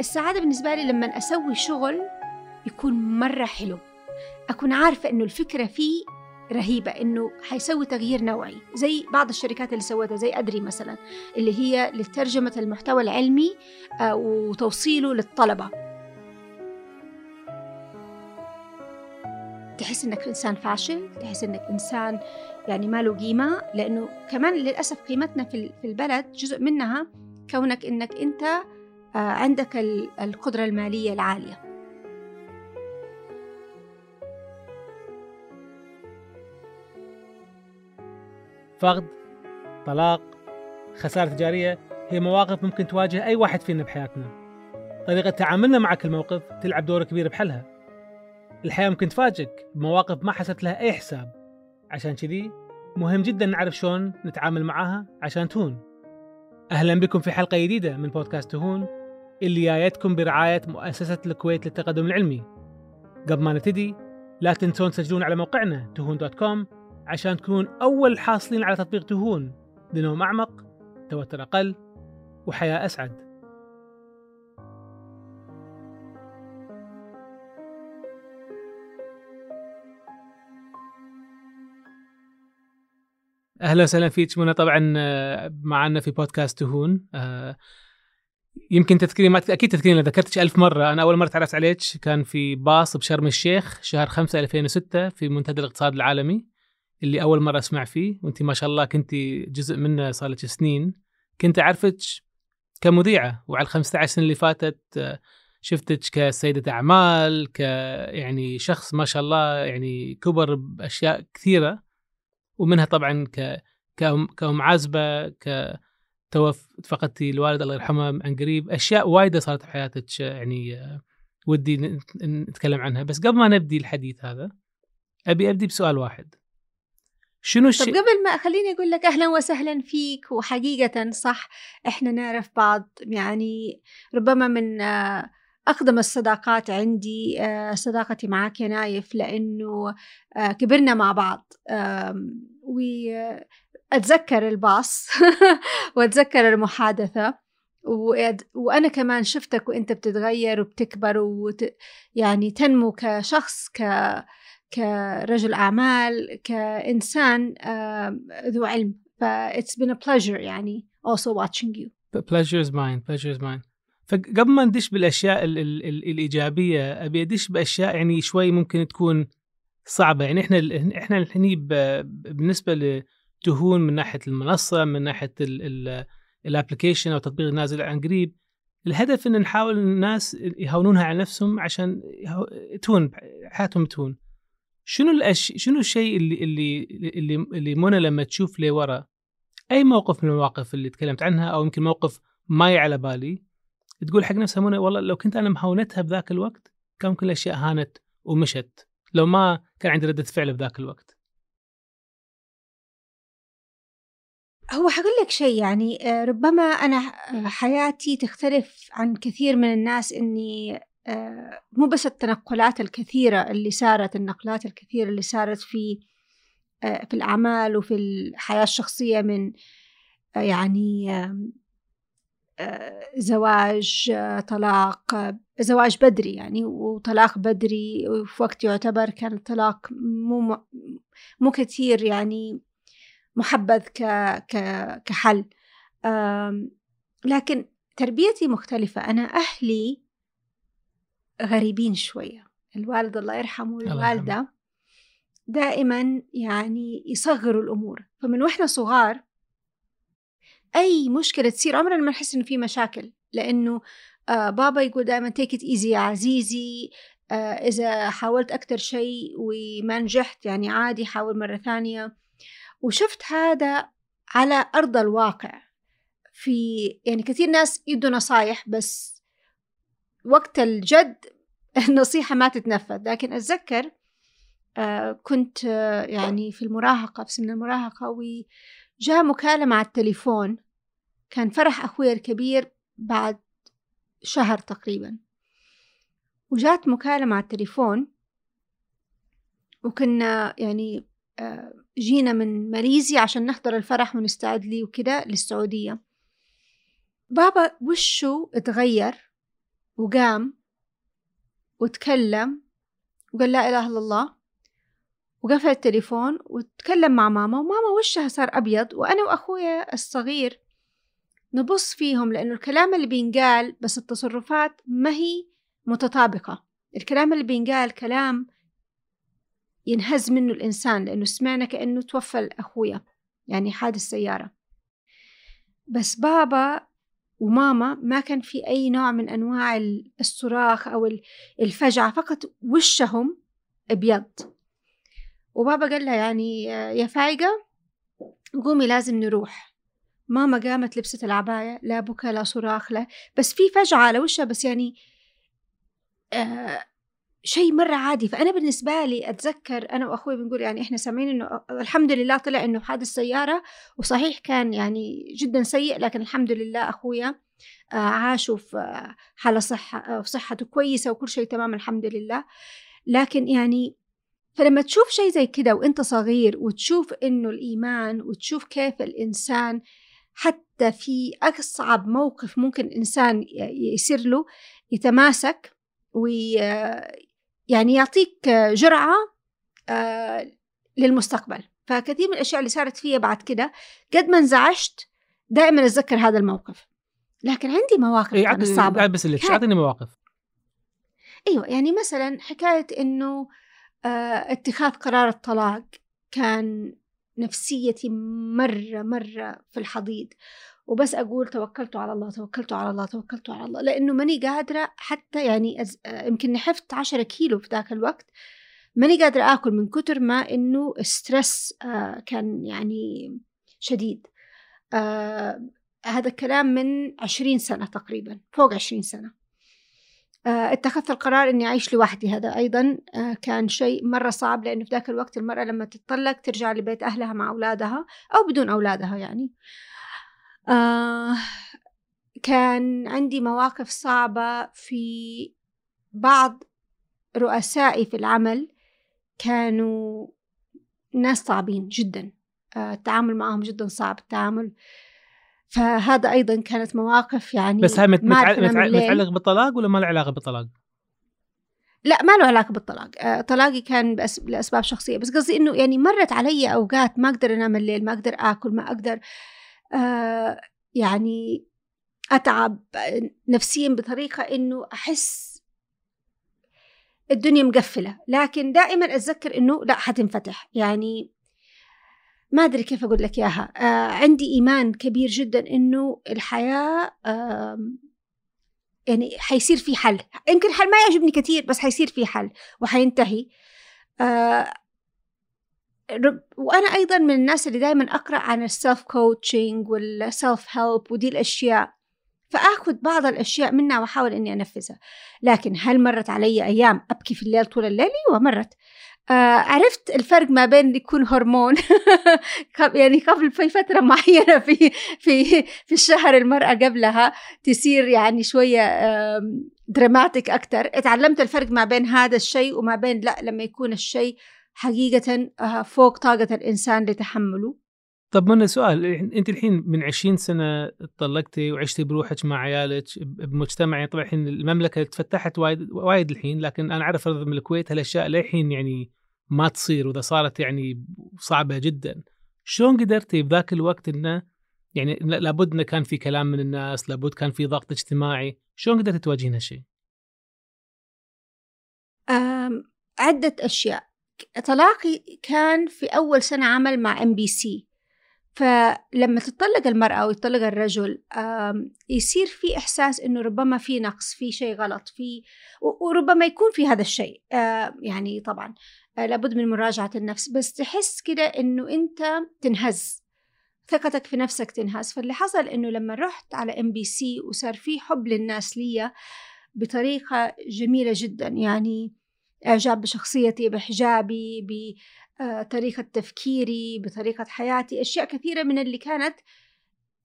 السعادة بالنسبة لي لما أسوي شغل يكون مرة حلو. أكون عارفة إنه الفكرة فيه رهيبة إنه حيسوي تغيير نوعي. زي بعض الشركات اللي سوتها زي أدري مثلا اللي هي لترجمة المحتوى العلمي آه، وتوصيله للطلبة. تحس إنك إنسان فاشل تحس إنك إنسان يعني ما له قيمة لأنه كمان للأسف قيمتنا في البلد جزء منها كونك إنك أنت عندك القدرة المالية العالية. فقد طلاق خسارة تجارية هي مواقف ممكن تواجه أي واحد فينا بحياتنا. طريقة تعاملنا مع كل موقف تلعب دور كبير بحلها. الحياة ممكن تفاجئك بمواقف ما حسبت لها أي حساب. عشان كذي مهم جدا نعرف شلون نتعامل معاها عشان تهون. أهلا بكم في حلقة جديدة من بودكاست تهون. اللي جايتكم برعاية مؤسسة الكويت للتقدم العلمي. قبل ما نبتدي لا تنسون تسجلون على موقعنا تهون دوت كوم عشان تكونون أول حاصلين على تطبيق تهون لنوم أعمق توتر أقل وحياة أسعد. أهلا وسهلا فيك منى طبعا آه، معنا في بودكاست تهون آه، يمكن تذكري ما أكيد تذكرين ذكرتك ألف مرة. أنا أول مرة تعرفت عليك كان في باص بشرم الشيخ شهر 5 2006 في منتدى الاقتصاد العالمي اللي أول مرة أسمع فيه. وأنت ما شاء الله كنت جزء منه صار لك سنين. كنت أعرفك كمذيعة وعلى ال 15 سنة اللي فاتت آه، شفتك كسيدة أعمال ك يعني شخص ما شاء الله يعني كبر بأشياء كثيرة. ومنها طبعا ك كأم, عازبة ك توف فقدتي الوالد الله يرحمه عن قريب. أشياء وايدة صارت في حياتك يعني آه، ودي نتكلم عنها. بس قبل ما نبدي الحديث هذا أبي أبدي بسؤال واحد. شنو الشيء طب قبل ما خليني أقول لك أهلا وسهلا فيك وحقيقة صح إحنا نعرف بعض يعني ربما من آه، أقدم الصداقات عندي آه، صداقتي معك يا نايف لأنه كبرنا مع بعض وأتذكر الباص وأتذكر المحادثة. وأنا كمان شفتك وأنت بتتغير وبتكبر وت... يعني تنمو كشخص ك كرجل أعمال كإنسان ذو علم. ف it's been a pleasure يعني also watching you. Pleasure is mine pleasure is mine. فقبل ما ندش بالأشياء ال ال ال الإيجابية أبي أدش بأشياء يعني شوي ممكن تكون صعبة. يعني إحنا إحنا هني بالنسبة لتهون من ناحية المنصة من ناحية الابلكيشن أو تطبيق النازل عن قريب. الهدف إن نحاول الناس يهونونها على نفسهم عشان تهون حياتهم تهون. شنو الأش... شنو الشيء اللي اللي اللي اللي منى لما تشوف لي ورا؟ أي موقف من المواقف اللي تكلمت عنها أو يمكن موقف ما على بالي؟ تقول حق نفسها منى والله لو كنت أنا مهونتها بذاك الوقت كان كل الأشياء هانت ومشت لو ما كان عندي ردة فعل بذاك الوقت. هو حقول لك شيء يعني آه، ربما أنا آه، حياتي تختلف عن كثير من الناس إني آه، مو بس التنقلات الكثيرة اللي صارت النقلات الكثيرة اللي صارت في في الأعمال وفي الحياة الشخصية من يعني زواج طلاق زواج بدري يعني وطلاق بدري وفي وقت يعتبر كان الطلاق مو مو كثير يعني محبذ ك ك كحل. لكن تربيتي مختلفة. أنا أهلي غريبين شوية. الوالد الله يرحمه والوالدة دائما يعني يصغروا الأمور. فمن وإحنا صغار أي مشكلة تصير عمرنا ما نحس إنه في مشاكل. لأنه آه بابا يقول دائما تيك ات ايزي يا عزيزي. آه إذا حاولت أكثر شيء وما نجحت يعني عادي حاول مرة ثانية. وشفت هذا على أرض الواقع. في يعني كثير ناس يدوا نصايح بس وقت الجد النصيحة ما تتنفذ. لكن أتذكر آه كنت آه يعني في المراهقة في سن المراهقة جاء مكالمة على التليفون. كان فرح أخوي الكبير بعد شهر تقريبا. وجات مكالمة على التليفون. وكنا يعني جينا من ماليزيا عشان نحضر الفرح ونستعد لي وكده للسعودية. بابا وشه اتغير وقام وتكلم وقال لا إله إلا الله وقفل التليفون وتكلم مع ماما وماما وشها صار أبيض وأنا وأخويا الصغير نبص فيهم لأنه الكلام اللي بينقال بس التصرفات ما هي متطابقة. الكلام اللي بينقال كلام ينهز منه الإنسان لأنه سمعنا كأنه توفى أخويا يعني حادث سيارة. بس بابا وماما ما كان في أي نوع من أنواع الصراخ أو الفجعة فقط وشهم أبيض. وبابا قال لها يعني يا فايقة قومي لازم نروح. ماما قامت لبست العباية لا بكى لا صراخ لا. بس في فجعة على وشها بس يعني آه شيء مرة عادي. فأنا بالنسبة لي أتذكر أنا وأخوي بنقول يعني إحنا سامعين إنه الحمد لله طلع إنه حادث سيارة وصحيح كان يعني جدا سيء لكن الحمد لله أخويا آه عاش في حالة صحة صحته كويسة وكل شيء تمام الحمد لله. لكن يعني فلما تشوف شيء زي كده وأنت صغير وتشوف إنه الإيمان وتشوف كيف الإنسان حتى في أصعب موقف ممكن إنسان يصير له يتماسك وي يعني يعطيك جرعة آه، للمستقبل. فكثير من الأشياء اللي صارت فيها بعد كده قد ما انزعجت دائما أتذكر هذا الموقف. لكن عندي مواقف إيه صعبه بس اللي اعطيني مواقف. أيوه يعني مثلا حكاية إنه آه، اتخاذ قرار الطلاق كان نفسيتي مرة مرة في الحضيض. وبس أقول توكلت على الله توكلت على الله توكلت على الله. لأنه ماني قادرة حتى يعني أز... يمكن نحفت عشرة كيلو في ذاك الوقت ماني قادرة آكل من كتر ما إنه ستريس آه كان يعني شديد. آه هذا الكلام من عشرين سنة تقريبا فوق عشرين سنة. آه، اتخذت القرار إني أعيش لوحدي. هذا أيضا آه، كان شيء مرة صعب لأنه في ذاك الوقت المرأة لما تتطلق ترجع لبيت أهلها مع أولادها أو بدون أولادها يعني. آه، كان عندي مواقف صعبة في بعض رؤسائي في العمل كانوا ناس صعبين جدا. التعامل معهم جدا صعب التعامل. فهذا أيضا كانت مواقف يعني بس هاي متعلق, متعلق بالطلاق ولا ما له علاقة بالطلاق؟ لا ما له علاقة بالطلاق. آه طلاقي كان بأس... لأسباب شخصية. بس قصدي إنه يعني مرت علي أوقات ما أقدر أنام الليل ما أقدر آكل ما أقدر آه يعني أتعب نفسيا بطريقة إنه أحس الدنيا مقفلة لكن دائما أتذكر إنه لا حتنفتح. يعني ما أدري كيف أقول لك إياها. آه عندي إيمان كبير جدا إنه الحياة آه يعني حيصير في حل. يمكن الحل ما يعجبني كثير بس حيصير في حل وحينتهي. آه وأنا أيضا من الناس اللي دائما أقرأ عن ال self coaching وال self help ودي الأشياء. فآخذ بعض الأشياء منها وأحاول إني أنفذها. لكن هل مرت علي أيام أبكي في الليل طول الليل؟ أيوة مرت. آه عرفت الفرق ما بين يكون هرمون يعني قبل في فترة معينة في في في الشهر المرأة قبلها تصير يعني شوية دراماتيك أكتر. اتعلمت الفرق ما بين هذا الشيء وما بين لا لما يكون الشيء حقيقة آه، فوق طاقة الإنسان لتحمله. طب منى سؤال أنت الحين من 20 سنة طلقتي وعشتي بروحك مع عيالك بمجتمع يعني طبعا الحين المملكة تفتحت وايد وايد الحين لكن أنا أعرف من الكويت هالأشياء للحين يعني ما تصير وإذا صارت يعني صعبة جدا. شلون قدرتي بذاك الوقت إنه يعني لابد إنه كان في كلام من الناس لابد كان في ضغط اجتماعي شلون قدرتي تواجهين هالشيء؟ عدة أشياء. طلاقي كان في أول سنة عمل مع ام بي سي فلما تطلق المرأة ويطلق الرجل يصير في إحساس إنه ربما في نقص في شيء غلط في وربما يكون في هذا الشيء. يعني طبعا آه، لابد من مراجعة النفس. بس تحس كده إنه أنت تنهز ثقتك في نفسك تنهز. فاللي حصل إنه لما رحت على ام بي سي وصار في حب للناس لي بطريقة جميلة جدا. يعني إعجاب بشخصيتي بحجابي بطريقة تفكيري بطريقة حياتي أشياء كثيرة من اللي كانت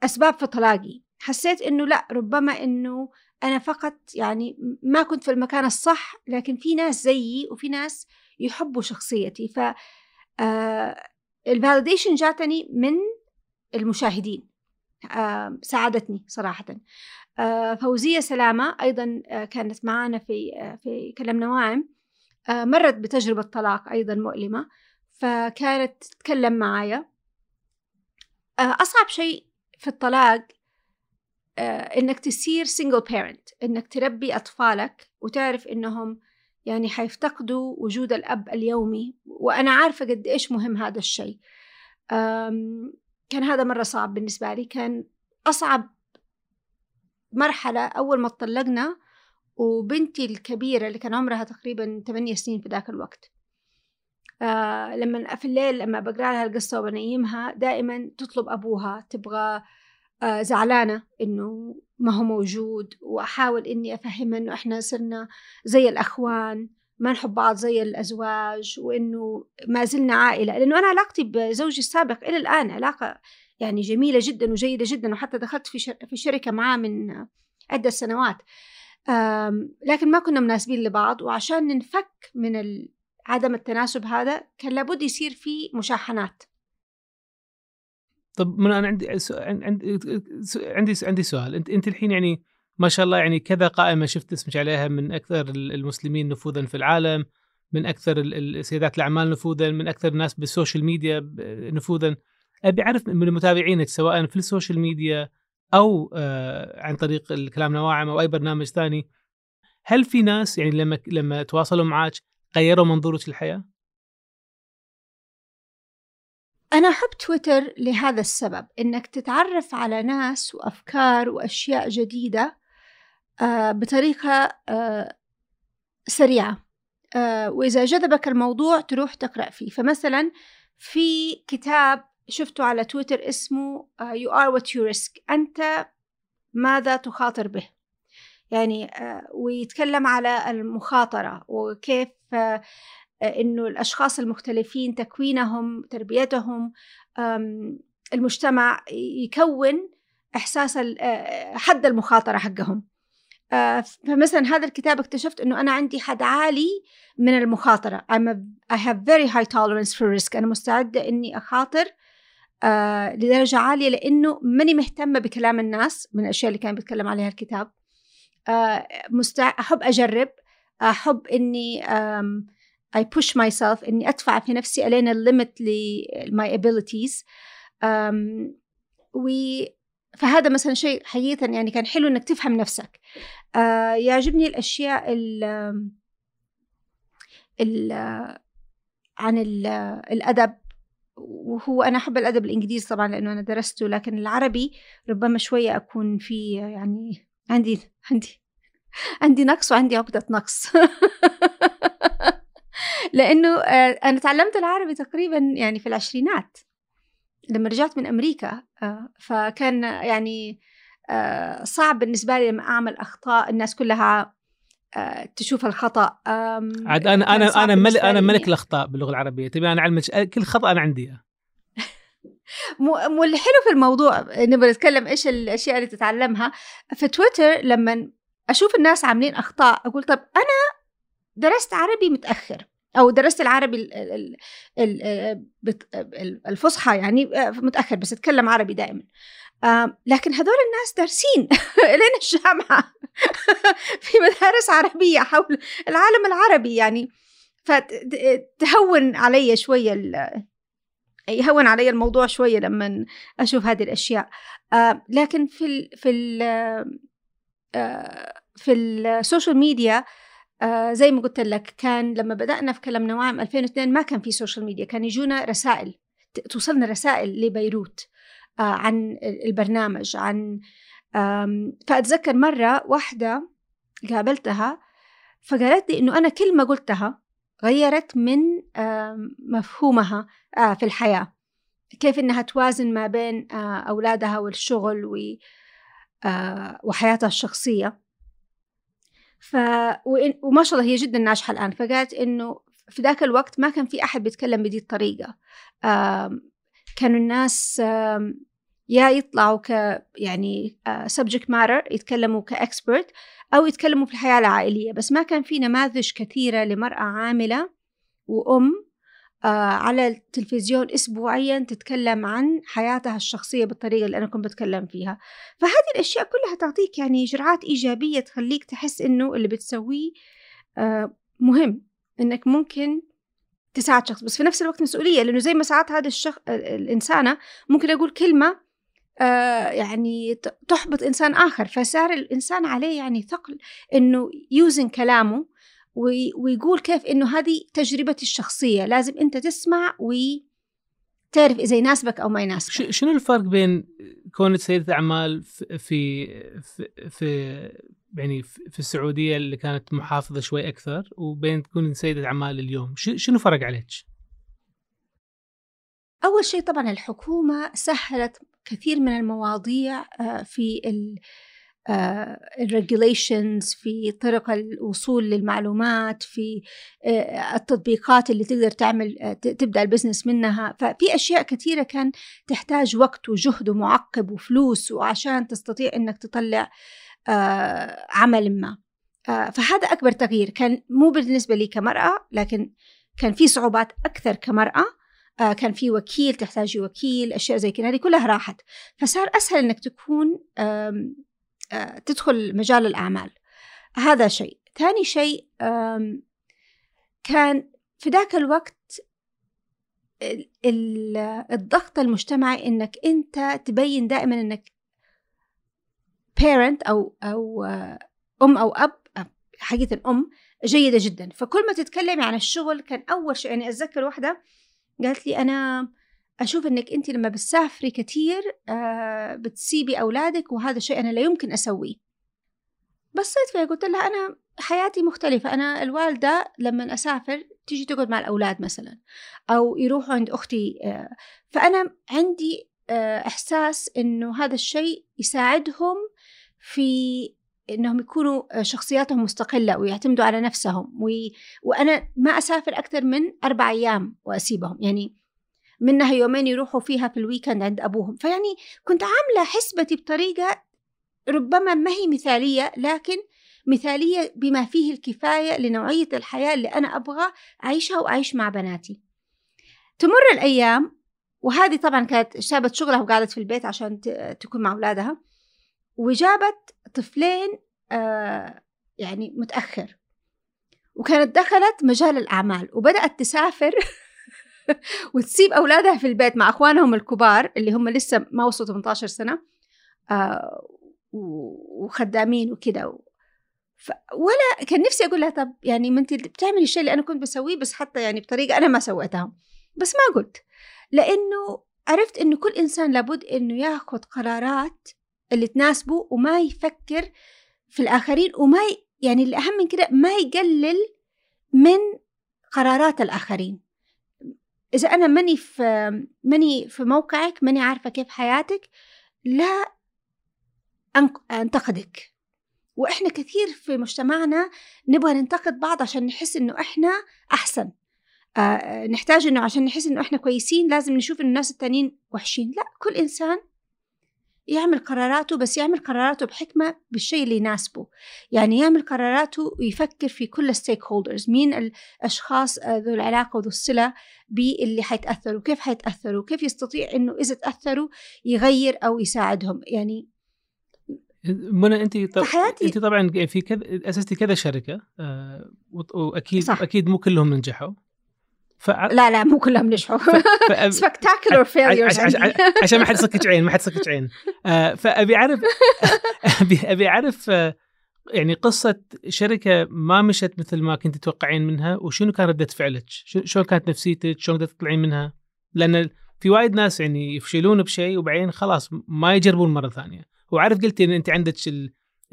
أسباب في طلاقي. حسيت إنه لأ ربما إنه أنا فقط يعني ما كنت في المكان الصح لكن في ناس زيي وفي ناس يحبوا شخصيتي. ف الفاليديشن جاتني من المشاهدين ساعدتني صراحة. فوزية سلامة أيضا كانت معنا في في كلام نواعم. مرت بتجربة طلاق أيضا مؤلمة فكانت تتكلم معايا. أصعب شيء في الطلاق إنك تصير single parent إنك تربي أطفالك وتعرف إنهم يعني حيفتقدوا وجود الأب اليومي. وأنا عارفة قد إيش مهم هذا الشيء. كان هذا مرة صعب بالنسبة لي. كان أصعب مرحلة أول ما اتطلقنا وبنتي الكبيرة اللي كان عمرها تقريبا 8 سنين في ذاك الوقت. آه لما في الليل لما بقرأ لها القصة وبنيمها دائما تطلب أبوها تبغى آه زعلانة إنه ما هو موجود وأحاول إني أفهمها إنه إحنا صرنا زي الأخوان ما نحب بعض زي الأزواج وإنه ما زلنا عائلة. لأنه أنا علاقتي بزوجي السابق إلى الآن علاقة يعني جميلة جدا وجيدة جدا وحتى دخلت في في شركة معاه من عدة سنوات. لكن ما كنا مناسبين لبعض وعشان ننفك من عدم التناسب هذا كان لابد يصير في مشاحنات. طب من أنا عندي عندي عندي عندي سؤال. أنت أنت الحين يعني ما شاء الله يعني كذا قائمة شفت اسمك عليها من أكثر المسلمين نفوذا في العالم من أكثر سيدات الأعمال نفوذا من أكثر الناس بالسوشيال ميديا نفوذا. أبي أعرف من متابعينك سواء في السوشيال ميديا أو آه عن طريق الكلام نواعم أو أي برنامج ثاني هل في ناس يعني لما لما تواصلوا معك غيروا منظورك للحياة؟ أنا أحب تويتر لهذا السبب إنك تتعرف على ناس وأفكار وأشياء جديدة آه بطريقة آه سريعة وإذا جذبك الموضوع تروح تقرأ فيه فمثلا في كتاب شفته على تويتر اسمه You are what you risk. أنت ماذا تخاطر به؟ يعني uh, ويتكلم على المخاطرة وكيف uh, إنه الأشخاص المختلفين تكوينهم تربيتهم المجتمع يكون إحساس حد المخاطرة حقهم. فمثلا هذا الكتاب اكتشفت إنه أنا عندي حد عالي من المخاطرة. I'm a, I have very high tolerance for risk. أنا مستعدة إني أخاطر آه لدرجة عالية لأنه ماني مهتمة بكلام الناس من الأشياء اللي كان بيتكلم عليها الكتاب. آه مستع... أحب أجرب. أحب إني I push myself إني أدفع في نفسي ألين الليمت ل my abilities. و فهذا مثلا شيء حقيقة يعني كان حلو إنك تفهم نفسك. آه يعجبني الأشياء ال ال عن الأدب وهو أنا أحب الأدب الإنجليزي طبعا لأنه أنا درسته لكن العربي ربما شوية أكون فيه يعني عندي عندي عندي نقص وعندي عقدة نقص. لأنه آه، أنا تعلمت العربي تقريبا يعني في العشرينات لما رجعت من أمريكا آه، فكان يعني آه، صعب بالنسبة لي لما أعمل أخطاء الناس كلها تشوف الخطأ عاد أنا أنا أنا ملك أنا ملك الأخطاء باللغة العربية تبي أنا أعلمك كل خطأ أنا عندي مو اللي حلو في الموضوع نبغى نتكلم إيش الأشياء اللي تتعلمها. في تويتر لما أشوف الناس عاملين أخطاء أقول طب أنا درست عربي متأخر أو درست العربي الفصحى يعني آه، متأخر بس أتكلم عربي دائما. لكن هذول الناس دارسين لين الجامعة في مدارس عربية حول العالم العربي يعني. فتهون علي شوية يهون علي الموضوع شوية لما أشوف هذه الأشياء. لكن في ال في ال في السوشيال ميديا زي ما قلت لك كان لما بدأنا في كلام نواعم 2002 ما كان في سوشيال ميديا كان يجونا رسائل توصلنا رسائل لبيروت. عن البرنامج عن فأتذكر مرة واحدة قابلتها فقالت لي إنه أنا كلمة قلتها غيرت من مفهومها آه، في الحياة. كيف إنها توازن ما بين آه، أولادها والشغل وحياتها الشخصية. ف وما شاء الله هي جدا ناجحة الآن. فقالت إنه في ذاك الوقت ما كان في أحد بيتكلم بدي الطريقة. كانوا الناس يا يطلعوا ك يعني subject matter يتكلموا ك expert أو يتكلموا في الحياة العائلية. بس ما كان في نماذج كثيرة لمرأة عاملة وأم على التلفزيون أسبوعيا تتكلم عن حياتها الشخصية بالطريقة اللي أنا كنت بتكلم فيها. فهذه الأشياء كلها تعطيك يعني جرعات إيجابية تخليك تحس إنه اللي بتسويه مهم. إنك ممكن تساعد شخص. بس في نفس الوقت مسؤولية لأنه زي ما ساعات هذا الشخص الإنسانة ممكن أقول كلمة آه يعني تحبط إنسان آخر. فصار الإنسان عليه يعني ثقل إنه يوزن كلامه ويقول كيف إنه هذه تجربتي الشخصية. لازم أنت تسمع وتعرف إذا يناسبك أو ما يناسبك. شنو الفرق بين كونك سيدة أعمال في في, في يعني في السعودية اللي كانت محافظة شوي أكثر وبين تكون سيدة أعمال اليوم شنو فرق عليك؟ أول شيء طبعا الحكومة سهلت كثير من المواضيع آه، في ال regulations آه، في طرق الوصول للمعلومات في آه، التطبيقات اللي تقدر تعمل تبدأ ال business منها ففي أشياء كثيرة كان تحتاج وقت وجهد ومعقب وفلوس وعشان تستطيع إنك تطلع عمل ما. فهذا أكبر تغيير. كان مو بالنسبة لي كمرأة لكن كان في صعوبات أكثر كمرأة. آه كان في وكيل تحتاجي وكيل أشياء زي كذا هذه كلها راحت. فصار أسهل إنك تكون آه تدخل مجال الأعمال. هذا شيء. ثاني شيء كان في ذاك الوقت الضغط المجتمعي إنك أنت تبين دائما إنك parent أو أو أم أو أب حقيقة ام جيدة جدا. فكل ما تتكلمي عن الشغل كان أول شيء يعني أتذكر واحدة قالت لي أنا أشوف إنك أنت لما بتسافري كثير آه بتسيبي أولادك وهذا شيء أنا لا يمكن أسويه. بصيت فيها قلت لها أنا حياتي مختلفة. أنا الوالدة لما أسافر تيجي تقعد مع الأولاد مثلا أو يروحوا عند أختي آه فأنا عندي آه إحساس إنه هذا الشيء يساعدهم في إنهم يكونوا شخصياتهم مستقلة ويعتمدوا على نفسهم وي... وأنا ما أسافر أكثر من أربع أيام وأسيبهم. يعني منها يومين يروحوا فيها في ال weekend عند أبوهم. فيعني كنت عاملة حسبتي بطريقة ربما ما هي مثالية لكن مثالية بما فيه الكفاية لنوعية الحياة اللي أنا أبغى أعيشها وأعيش مع بناتي. تمر الأيام وهذه طبعا كانت سابت شغلها وقعدت في البيت عشان تكون مع أولادها. وجابت طفلين آه يعني متأخر. وكانت دخلت مجال الأعمال وبدأت تسافر وتسيب أولادها في البيت مع أخوانهم الكبار اللي هم لسه ما وصلوا 18 سنة آه وخدامين وكذا ف... ولا كان نفسي أقول لها طب يعني ما أنت بتعملي الشيء اللي أنا كنت بسويه بس حتى يعني بطريقة أنا ما سويتها. بس ما قلت لأنه عرفت إنه كل إنسان لابد إنه ياخذ قرارات اللي تناسبه وما يفكر في الآخرين وما ي... يعني الأهم من كده ما يقلل من قرارات الآخرين. إذا أنا ماني في ماني في موقعك ماني عارفة كيف حياتك لا أنتقدك. وإحنا كثير في مجتمعنا نبغى ننتقد بعض عشان نحس إنه إحنا أحسن. آه نحتاج إنه عشان نحس إنه إحنا كويسين لازم نشوف إنه الناس التانيين وحشين. لا كل إنسان يعمل قراراته بس يعمل قراراته بحكمة بالشيء اللي يناسبه. يعني يعمل قراراته ويفكر في كل الستيك هولدرز مين الأشخاص ذو العلاقة وذو الصلة باللي حيتأثروا كيف حيتأثروا كيف يستطيع أنه إذا تأثروا يغير أو يساعدهم. يعني منى أنت طب أنت طبعا في كذا أسستي كذا شركة آه وأكيد صح. أكيد مو كلهم نجحوا. ف... لا لا مو كلهم نجحوا spectacular failures عشان ما حد يصكك عين ما حد يصكك عين آه فأبي أعرف ابي أبي أعرف آه، يعني قصة شركة ما مشت مثل ما كنت تتوقعين منها وشنو كان ردة فعلك؟ شلون كانت نفسيتك؟ شلون قدرت تطلعين منها؟ لأن في وايد ناس يعني يفشلون بشيء وبعدين خلاص ما يجربون مرة ثانية وعارف قلتي إن أنت عندك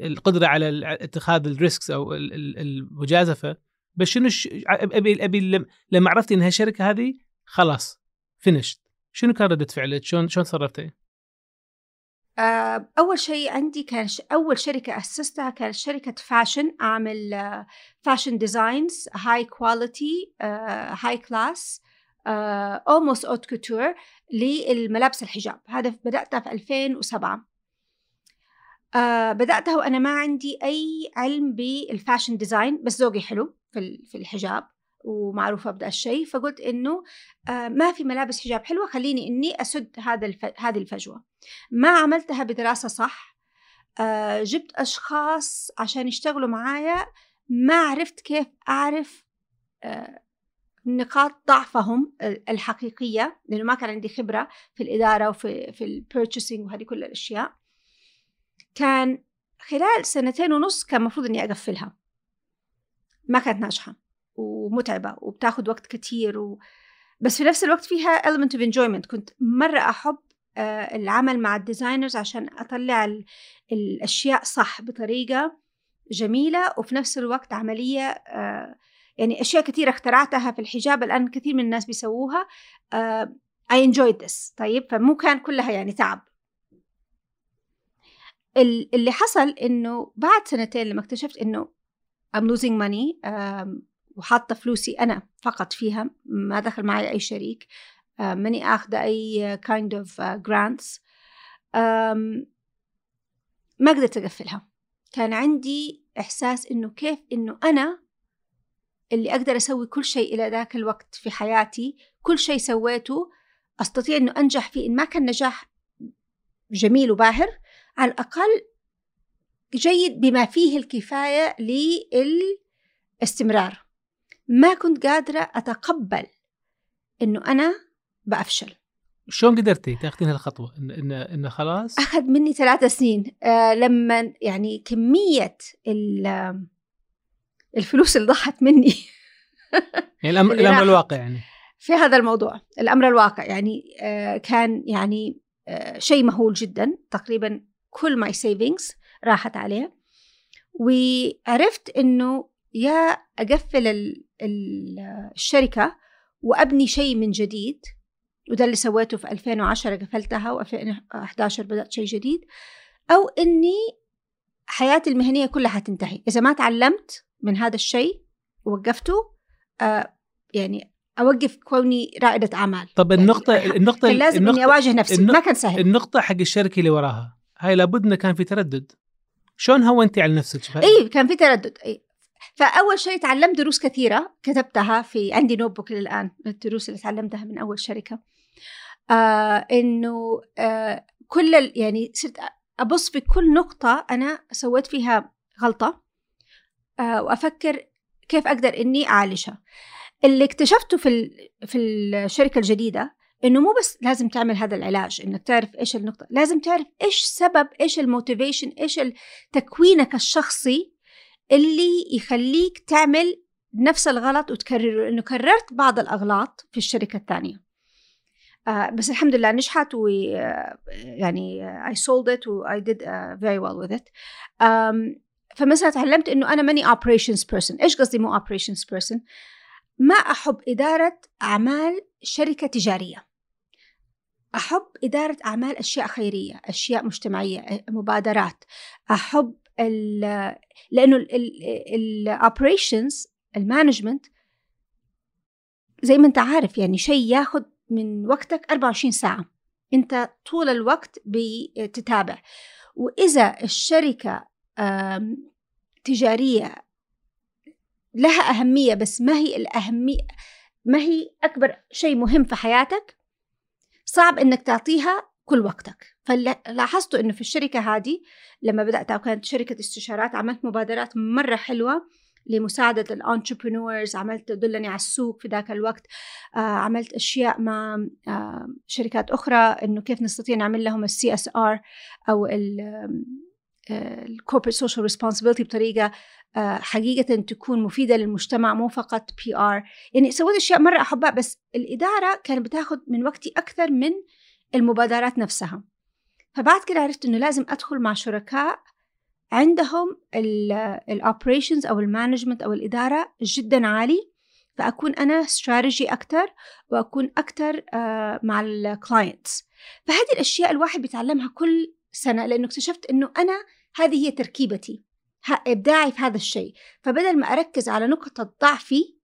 القدرة على اتخاذ ال risks أو المجازفة بس شنو ش... ابي ابي لما عرفت إنها شركة هذه خلاص finished شنو كان رده فعلك؟ شلون شلون تصرفتي؟ آه، أول شيء عندي كان. أول شركة أسستها كانت شركة fashion أعمل fashion designs high quality high class almost haute couture للملابس الحجاب هذا بدأتها في 2007 آه بدأتها وأنا ما عندي أي علم بال fashion design بس ذوقي حلو في في الحجاب ومعروفة بدا الشيء فقلت إنه آه ما في ملابس حجاب حلوة خليني إني أسد هذا الف... هذه الفجوة. ما عملتها بدراسة صح آه جبت أشخاص عشان يشتغلوا معايا ما عرفت كيف أعرف آه نقاط ضعفهم الحقيقية لأنه ما كان عندي خبرة في الإدارة وفي في ال purchasing وهذه كل الأشياء. كان خلال سنتين ونص كان المفروض إني أقفلها. ما كانت ناجحة ومتعبة وبتاخذ وقت كتير و... بس في نفس الوقت فيها element of enjoyment. كنت مرة أحب آه، العمل مع ال designers عشان أطلع الأشياء صح بطريقة جميلة وفي نفس الوقت عملية آه، يعني أشياء كثيرة اخترعتها في الحجاب. الآن كثير من الناس بيسووها I enjoyed this. طيب فمو كان كلها يعني تعب. اللي حصل إنه بعد سنتين لما اكتشفت إنه I'm losing money وحاطة فلوسي أنا فقط فيها ما دخل معي أي شريك ماني أخذ أي kind of uh, grants ما قدرت أقفلها. كان عندي إحساس إنه كيف إنه أنا اللي أقدر أسوي كل شيء إلى ذاك الوقت في حياتي كل شيء سويته أستطيع أنه أنجح فيه إن ما كان نجاح جميل وباهر على الأقل جيد بما فيه الكفاية للاستمرار. ما كنت قادرة أتقبل أنه أنا بأفشل. شلون قدرتي تاخذين هالخطوة؟ إن, إن, إن خلاص؟ أخذ مني ثلاثة سنين. آه لما يعني كمية الفلوس اللي ضحت مني. يعني الامر الأمر الواقع يعني. في هذا الموضوع. الأمر الواقع يعني آه كان يعني آه شيء مهول جدا. تقريبا كل my savings راحت عليه وعرفت إنه يا أقفل ال ال الشركة وأبني شيء من جديد. وده اللي سويته في 2010 قفلتها و2011 بدأت شيء جديد. أو إني حياتي المهنية كلها حتنتهي. إذا ما تعلمت من هذا الشيء ووقفته آه يعني أوقف كوني رائدة أعمال. طب النقطة يعني النقطة كان لازم النقطة إني أواجه نفسي. ما كان سهل. النقطة حق الشركة اللي وراها. هاي لابد إنه كان في تردد. شلون هونتي على نفسك؟ اي كان في تردد. اي فأول شيء تعلمت دروس كثيرة كتبتها في عندي notebook للآن الدروس اللي تعلمتها من أول شركة. آه إنه آه كل يعني صرت أبص في كل نقطة أنا سويت فيها غلطة آه، وأفكر كيف أقدر إني أعالجها. اللي اكتشفته في في الشركة الجديدة إنه مو بس لازم تعمل هذا العلاج إنك تعرف إيش النقطة لازم تعرف إيش سبب إيش ال motivation إيش تكوينك الشخصي اللي يخليك تعمل نفس الغلط وتكرره لأنه كررت بعض الأغلاط في الشركة الثانية. آه بس الحمد لله نجحت و آه، يعني I sold it و I did uh, very well with it. um, فمثلا تعلمت إنه أنا ماني operations person إيش قصدي مو operations person ما أحب إدارة أعمال شركة تجارية. أحب إدارة أعمال أشياء خيرية أشياء مجتمعية مبادرات. أحب ال لأنه ال operations ال management زي ما أنت عارف يعني شيء ياخذ من وقتك 24 ساعة. أنت طول الوقت بتتابع. وإذا الشركة تجارية لها أهمية بس ما هي الأهمية ما هي أكبر شيء مهم في حياتك صعب إنك تعطيها كل وقتك. فلاحظت إنه في الشركة هذه لما بدأت أو كانت شركة استشارات عملت مبادرات مرة حلوة لمساعدة ال entrepreneurs عملت دلني على السوق في ذاك الوقت. آه عملت أشياء مع آه شركات أخرى إنه كيف نستطيع نعمل لهم ال CSR أو ال corporate social responsibility بطريقة آه، حقيقة تكون مفيدة للمجتمع مو فقط PR يعني سويت أشياء مرة أحبها بس الإدارة كانت بتاخذ من وقتي أكثر من المبادرات نفسها. فبعد كده عرفت إنه لازم أدخل مع شركاء عندهم ال operations أو ال management أو الإدارة جدا عالي فأكون أنا استراتيجي أكثر وأكون أكثر آه، مع ال clients فهذه الأشياء الواحد بيتعلمها كل سنة لأنه اكتشفت أنه أنا هذه هي تركيبتي إبداعي في هذا الشيء. فبدل ما أركز على نقطة ضعفي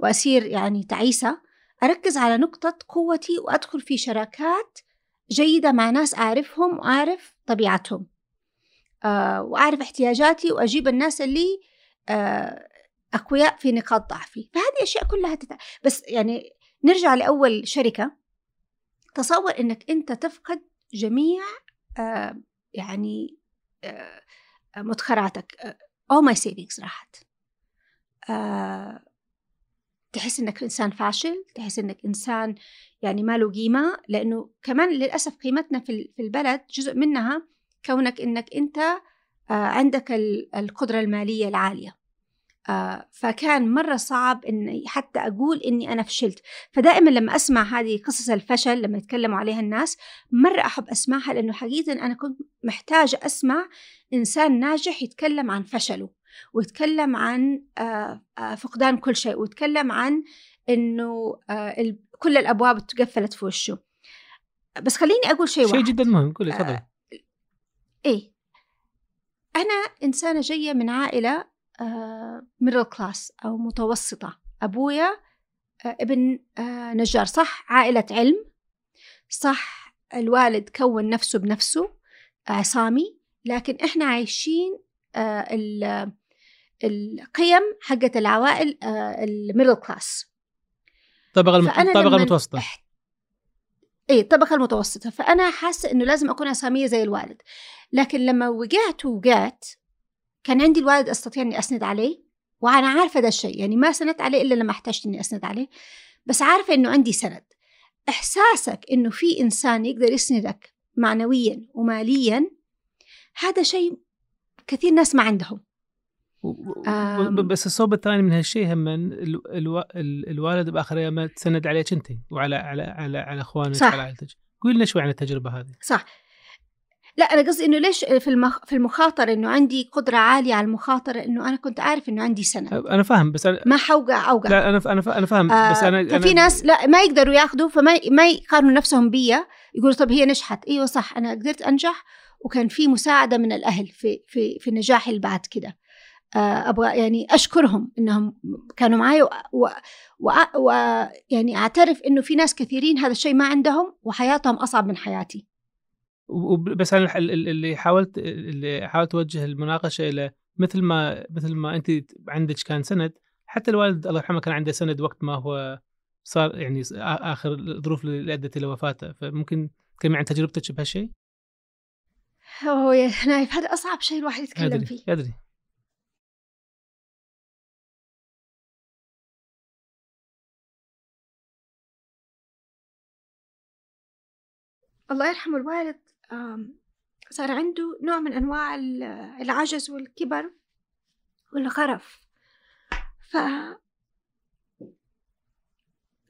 وأصير يعني تعيسة أركز على نقطة قوتي وأدخل في شراكات جيدة مع ناس أعرفهم وأعرف طبيعتهم. آه وأعرف احتياجاتي وأجيب الناس اللي آه أقوياء في نقاط ضعفي. فهذه أشياء كلها تتع... بس يعني نرجع لأول شركة. تصور إنك أنت تفقد جميع يعني آه مدخراتك أو my savings راحت. آه تحس إنك إنسان فاشل تحس إنك إنسان يعني ما له قيمة لأنه كمان للأسف قيمتنا في البلد جزء منها كونك إنك أنت آه عندك القدرة المالية العالية. آه فكان مرة صعب إني حتى أقول إني أنا فشلت. فدائما لما أسمع هذه قصص الفشل لما يتكلموا عليها الناس مرة أحب أسمعها لأنه حقيقة أنا كنت محتاجة أسمع إنسان ناجح يتكلم عن فشله ويتكلم عن آه آه فقدان كل شيء ويتكلم عن إنه آه كل الأبواب تقفلت في وشه. بس خليني أقول شيء شيء جدا مهم. قولي تفضلي آه إيه. أنا إنسانة جاية من عائلة middle class أو متوسطة. أبويا آه، ابن آه، نجار صح؟ عائلة علم. صح الوالد كون نفسه بنفسه عصامي. لكن إحنا عايشين آه، القيم حقت العوائل ال middle class الطبقة الطبقة المتوسطة. اي الطبقة المتوسطة. فأنا حاسة إنه لازم أكون عصامية زي الوالد. لكن لما وقعت وقعت كان عندي الوالد أستطيع إني أسند عليه وأنا عارفة ده الشيء يعني ما سندت عليه إلا لما احتجت إني أسند عليه بس عارفة إنه عندي سند. إحساسك إنه في إنسان يقدر يسندك معنويا وماليا هذا شيء كثير ناس ما عندهم. بس الصوب الثاني من هالشيء هم ألو... الوالد بآخر أيام تسند عليك أنت وعلى على على على أخوانك وعلى عائلتك. قول لنا شوي عن التجربة هذه. صح. لا أنا قصدي إنه ليش في المخ... في المخاطرة إنه عندي قدرة عالية على المخاطرة إنه أنا كنت عارف إنه عندي سند أنا فاهم بس أنا ما حوقع أوقع. لا أنا أنا أنا فاهم آه بس أنا ففي أنا... ناس لا ما يقدروا ياخذوا فما ما يقارنوا نفسهم بيا يقولوا طب هي نجحت. إيوه صح أنا قدرت أنجح وكان في مساعدة من الأهل في في في نجاحي اللي بعد كده. آه أبغى يعني أشكرهم إنهم كانوا معي ويعني و... و... يعني أعترف إنه في ناس كثيرين هذا الشيء ما عندهم وحياتهم أصعب من حياتي. بس أنا اللي حاولت اللي حاولت أوجه المناقشة إلى مثل ما مثل ما أنت عندك كان سند حتى الوالد الله يرحمه كان عنده سند وقت ما هو صار يعني آخر الظروف اللي ادت إلى وفاته فممكن تكلمي عن تجربتك بهالشيء؟ هو يا نايف هذا أصعب شيء الواحد يتكلم أدري. فيه أدري الله يرحمه الوالد صار عنده نوع من أنواع العجز والكبر والغرف. ف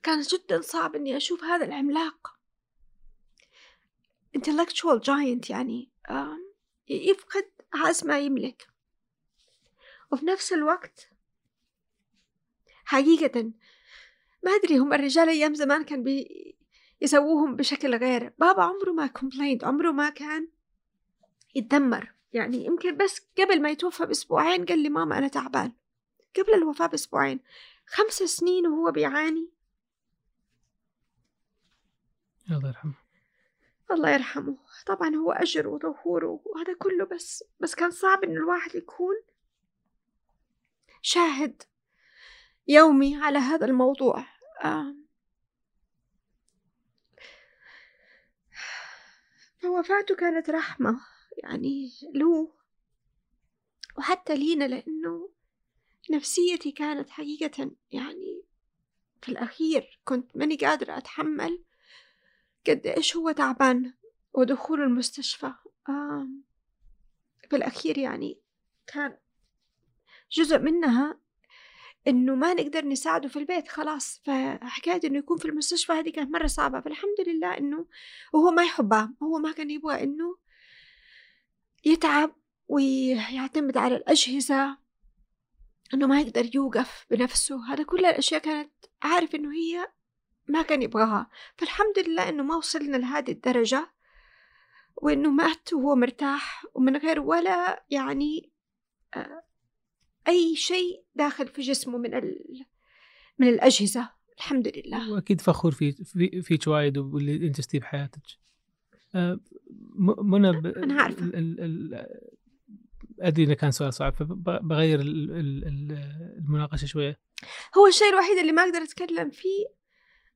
كان جدا صعب إني أشوف هذا العملاق. intellectual giant يعني يفقد عز ما يملك. وفي نفس الوقت حقيقة ما أدري هم الرجال أيام زمان كان بي يسووهم بشكل غير. بابا عمره ما complained عمره ما كان يتذمر يعني يمكن بس قبل ما يتوفى بأسبوعين قال لي ماما أنا تعبان. قبل الوفاة بأسبوعين. خمس سنين وهو بيعاني. الله يرحمه. الله يرحمه. طبعا هو أجر وظهور وهذا كله بس بس كان صعب إنه الواحد يكون شاهد يومي على هذا الموضوع. آه فوفاته كانت رحمة يعني له وحتى لينا لأنه نفسيتي كانت حقيقة يعني في الأخير كنت ماني قادرة أتحمل قد إيش هو تعبان ودخول المستشفى. في الأخير يعني كان جزء منها إنه ما نقدر نساعده في البيت خلاص. فحكاية إنه يكون في المستشفى هذه كانت مرة صعبة. فالحمد لله إنه وهو ما يحبها. هو ما كان يبغى إنه يتعب ويعتمد على الأجهزة إنه ما يقدر يوقف بنفسه. هذا كل الأشياء كانت عارف إنه هي ما كان يبغاها. فالحمد لله إنه ما وصلنا لهذه الدرجة وإنه مات وهو مرتاح ومن غير ولا يعني أي شيء داخل في جسمه من ال... من الأجهزة. الحمد لله. وأكيد فخور في في فيك وايد واللي أنجزتيه بحياتك. آه، منى ب... أنا عارفة. ال... ال... أدري إنه كان سؤال صعب فبغير المناقشة شوية. هو الشيء الوحيد اللي ما أقدر أتكلم فيه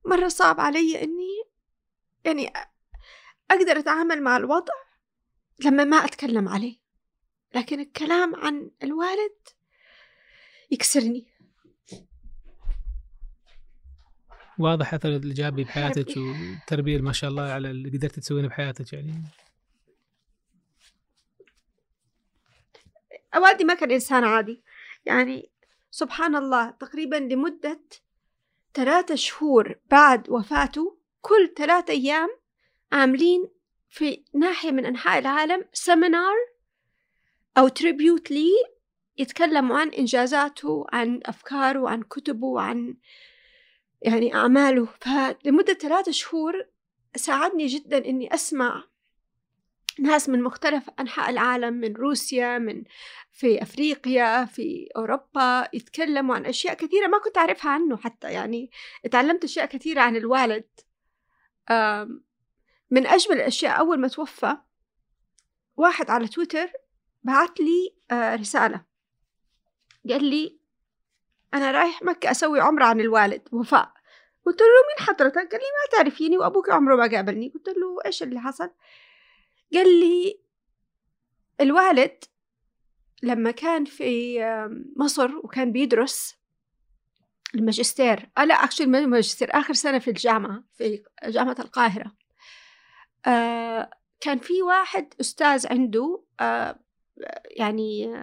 مرة صعب علي إني يعني أقدر أتعامل مع الوضع لما ما أتكلم عليه. لكن الكلام عن الوالد يكسرني. واضح أثر الايجابي بحياتك والتربيه ما شاء الله على اللي قدرت تسوينه بحياتك يعني. والدي ما كان إنسان عادي. يعني سبحان الله تقريبا لمدة ثلاثة شهور بعد وفاته كل ثلاثة أيام عاملين في ناحية من أنحاء العالم seminar أو tribute لي يتكلموا عن إنجازاته عن أفكاره عن كتبه عن يعني أعماله. فلمدة ثلاثة شهور ساعدني جدا إني أسمع ناس من مختلف أنحاء العالم من روسيا من في أفريقيا في أوروبا يتكلموا عن أشياء كثيرة ما كنت أعرفها عنه حتى. يعني تعلمت أشياء كثيرة عن الوالد. من أجمل الأشياء أول ما توفى واحد على تويتر بعت لي آه، رسالة. قال لي أنا رايح مكة أسوي عمرة عن الوالد وفاء قلت له مين حضرتك؟ قال لي ما تعرفيني وأبوك عمره ما قابلني قلت له إيش اللي حصل؟ قال لي الوالد لما كان في مصر وكان بيدرس الماجستير آه لا اكشلي الماجستير آخر سنة في الجامعة في جامعة القاهرة آه كان في واحد أستاذ عنده آه يعني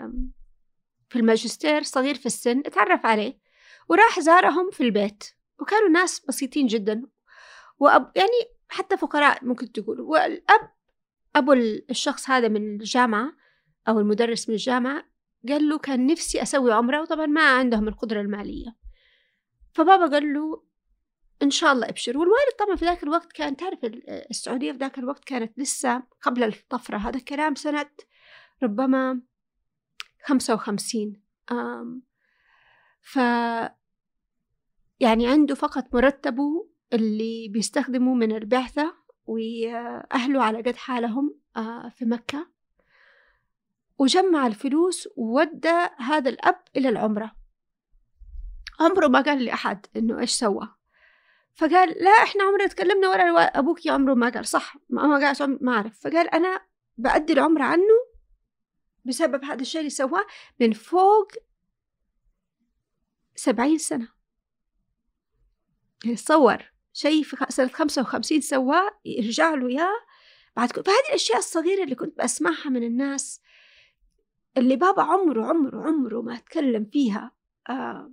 في الماجستير صغير في السن اتعرف عليه وراح زارهم في البيت وكانوا ناس بسيطين جدا وأب يعني حتى فقراء ممكن تقول. والأب أبو الشخص هذا من الجامعة أو المدرس من الجامعة قال له كان نفسي أسوي عمرة وطبعا ما عندهم القدرة المالية. فبابا قال له إن شاء الله أبشر. والوالد طبعا في ذاك الوقت كان تعرف السعودية في ذاك الوقت كانت لسه قبل الطفرة هذا الكلام سنة ربما خمسة وخمسين. ف يعني عنده فقط مرتبه اللي بيستخدمه من البعثة وأهله على قد حالهم في مكة. وجمع الفلوس وودى هذا الأب إلى العمرة. عمره ما قال لأحد إنه إيش سوى. فقال لا إحنا عمرنا تكلمنا ولا أبوك يا عمره ما قال صح ما قال ما أعرف. فقال أنا بأدي العمرة عنه بسبب هذا الشيء اللي سواه من فوق سبعين سنة. يعني تصور شيء في سنة خمسة وخمسين سواه يرجع له إياه. بعد فهذه الأشياء الصغيرة اللي كنت بسمعها من الناس اللي بابا عمره عمره عمره ما تكلم فيها آه.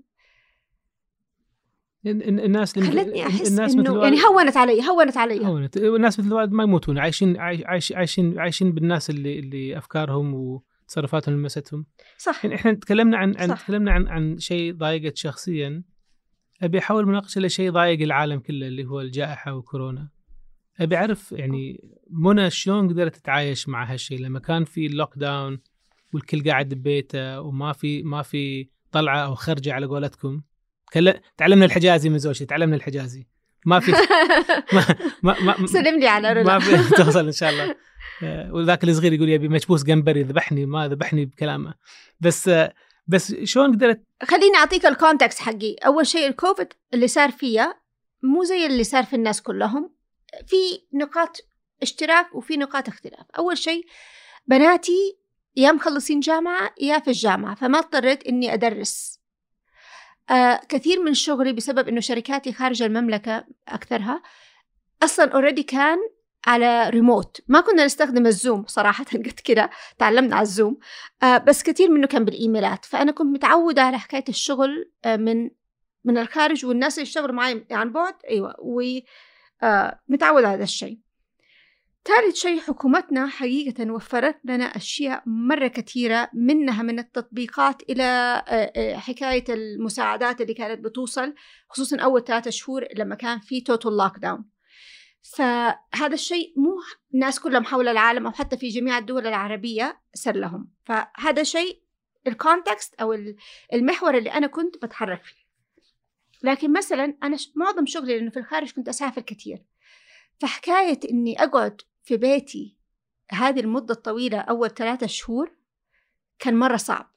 الناس خلتني أحس الناس إنه يعني هونت علي هونت علي. هونت. الناس مثل الوالد ما يموتون عايشين عايش عايشين عايشين بالناس اللي اللي أفكارهم وتصرفاتهم لمستهم. صح. يعني إحنا تكلمنا عن عن تكلمنا عن عن شيء ضايقت شخصيا. أبي أحاول مناقشة لشيء ضايق العالم كله اللي هو الجائحة وكورونا. أبي أعرف يعني منى شلون قدرت تتعايش مع هالشيء؟ لما كان في اللوك داون والكل قاعد ببيته وما في ما في طلعة أو خرجة على قولتكم. تعلمنا الحجازي من زوجتي تعلمنا الحجازي. ما في ما ما, ما سلم لي على رولا ما في توصل إن شاء الله. وذاك الصغير يقول يبي مكبوس جمبري ذبحني ما ذبحني بكلامه. بس آه، بس شلون قدرت؟ خليني أعطيك الكونتكست حقي. أول شيء الكوفيد اللي صار فيها مو زي اللي صار في الناس كلهم. في نقاط اشتراك وفي نقاط اختلاف. أول شيء بناتي يا مخلصين جامعة يا في الجامعة فما اضطريت إني أدرس. آه كثير من شغلي بسبب إنه شركاتي خارج المملكة أكثرها أصلا already كان على ريموت ما كنا نستخدم ال Zoom صراحة قد كده تعلمنا على ال Zoom. آه بس كثير منه كان بالإيميلات. فأنا كنت متعودة على حكاية الشغل آه من من الخارج والناس اللي يشتغلوا معي عن بعد. أيوة ومتعودة آه على هذا الشيء. ثالث شيء حكومتنا حقيقة وفرت لنا أشياء مرة كثيرة منها من التطبيقات إلى حكاية المساعدات اللي كانت بتوصل خصوصا أول ثلاثة شهور لما كان في total lockdown فهذا الشيء مو الناس كلهم حول العالم أو حتى في جميع الدول العربية صار لهم. فهذا شيء ال context أو المحور اللي أنا كنت بتحرك فيه. لكن مثلا أنا معظم شغلي لأنه في الخارج كنت أسافر كثير فحكاية إني أقعد في بيتي هذه المدة الطويلة أول ثلاثة شهور كان مرة صعب.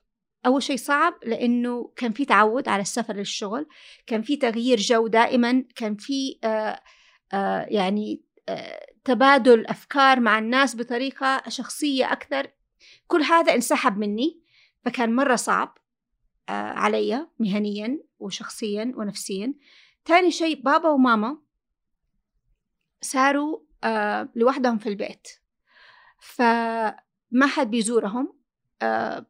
أول شيء صعب لأنه كان في تعود على السفر للشغل كان في تغيير جو دائما كان في آه يعني آه تبادل أفكار مع الناس بطريقة شخصية أكثر. كل هذا انسحب مني فكان مرة صعب آه علي مهنيا وشخصيا ونفسيا. تاني شيء بابا وماما صاروا آه لوحدهم في البيت. فما حد بيزورهم آه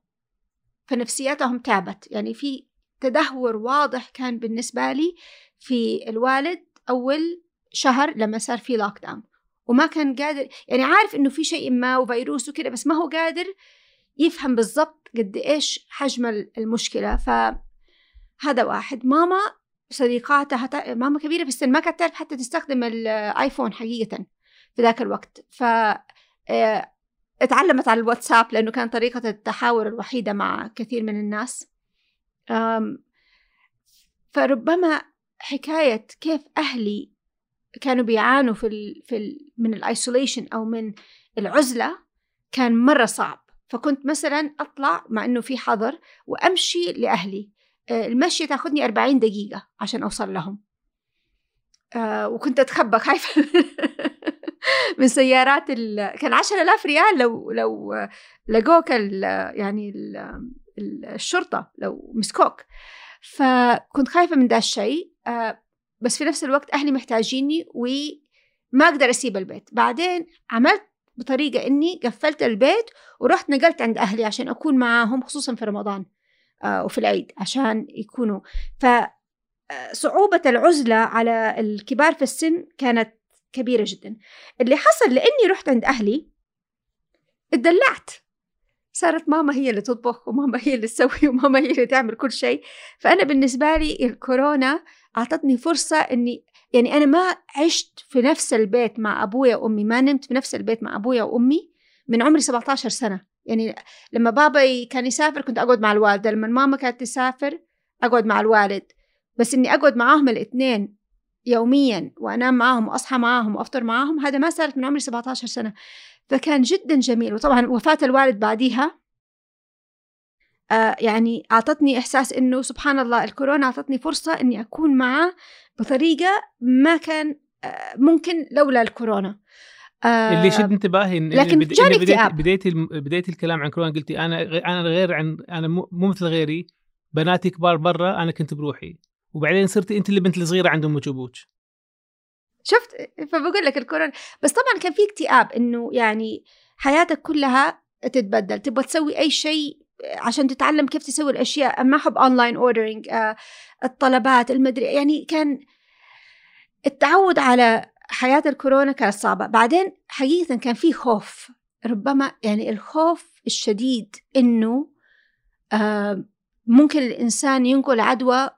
فنفسياتهم تعبت. يعني في تدهور واضح كان بالنسبة لي في الوالد أول شهر لما صار في لوك داون وما كان قادر يعني عارف إنه في شيء ما وفيروس وكذا بس ما هو قادر يفهم بالضبط قد إيش حجم المشكلة. فهذا واحد. ماما صديقاتها. ماما كبيرة في السن ما كانت تعرف حتى تستخدم الآيفون حقيقة في ذاك الوقت. ف آه، اتعلمت على الواتساب لأنه كان طريقة التحاور الوحيدة مع كثير من الناس. فربما حكاية كيف أهلي كانوا بيعانوا في ال في ال من الايسوليشن أو من العزلة كان مرة صعب. فكنت مثلا أطلع مع إنه في حظر وأمشي لأهلي. آه، المشي تاخذني 40 دقيقة عشان أوصل لهم. آه، وكنت أتخبى خايفة. من سيارات ال... كان 10000 ريال لو لو لقوك ال... يعني ال... الشرطة لو مسكوك. فكنت خايفة من ده الشيء. آه، بس في نفس الوقت أهلي محتاجيني وما أقدر أسيب البيت. بعدين عملت بطريقة إني قفلت البيت ورحت نقلت عند أهلي عشان أكون معاهم خصوصا في رمضان آه، وفي العيد عشان يكونوا. فصعوبة العزلة على الكبار في السن كانت كبيرة جدا. اللي حصل لأني رحت عند أهلي اتدلعت. صارت ماما هي اللي تطبخ وماما هي اللي تسوي وماما هي اللي تعمل كل شيء. فأنا بالنسبة لي الكورونا أعطتني فرصة أني يعني أنا ما عشت في نفس البيت مع أبويا وأمي ما نمت في نفس البيت مع أبويا وأمي من عمري 17 سنة. يعني لما بابا كان يسافر كنت أقعد مع الوالدة لما ماما كانت تسافر أقعد مع الوالد. بس إني أقعد معاهم الاثنين يوميا وأنام معاهم وأصحى معاهم وأفطر معاهم هذا ما صارت من عمري 17 سنة. فكان جدا جميل. وطبعا وفاة الوالد بعديها آه يعني أعطتني إحساس إنه سبحان الله الكورونا أعطتني فرصة إني أكون معه بطريقة ما كان آه ممكن لولا الكورونا. آه اللي شد انتباهي إن لكن بد... جاني بداية بداية بداية الكلام عن كورونا قلتي أنا أنا غير عن أنا مو مثل غيري. بناتي كبار برا أنا كنت بروحي. وبعدين صرتي أنت اللي بنت الصغيرة عند ام وابوك شفت؟ فبقول لك الكورونا. بس طبعا كان في اكتئاب إنه يعني حياتك كلها تتبدل. تبغى تسوي أي شيء عشان تتعلم كيف تسوي الأشياء. ما احب online ordering الطلبات المدري يعني كان التعود على حياة الكورونا كانت صعبة. بعدين حقيقة كان في خوف. ربما يعني الخوف الشديد إنه آه ممكن الإنسان ينقل عدوى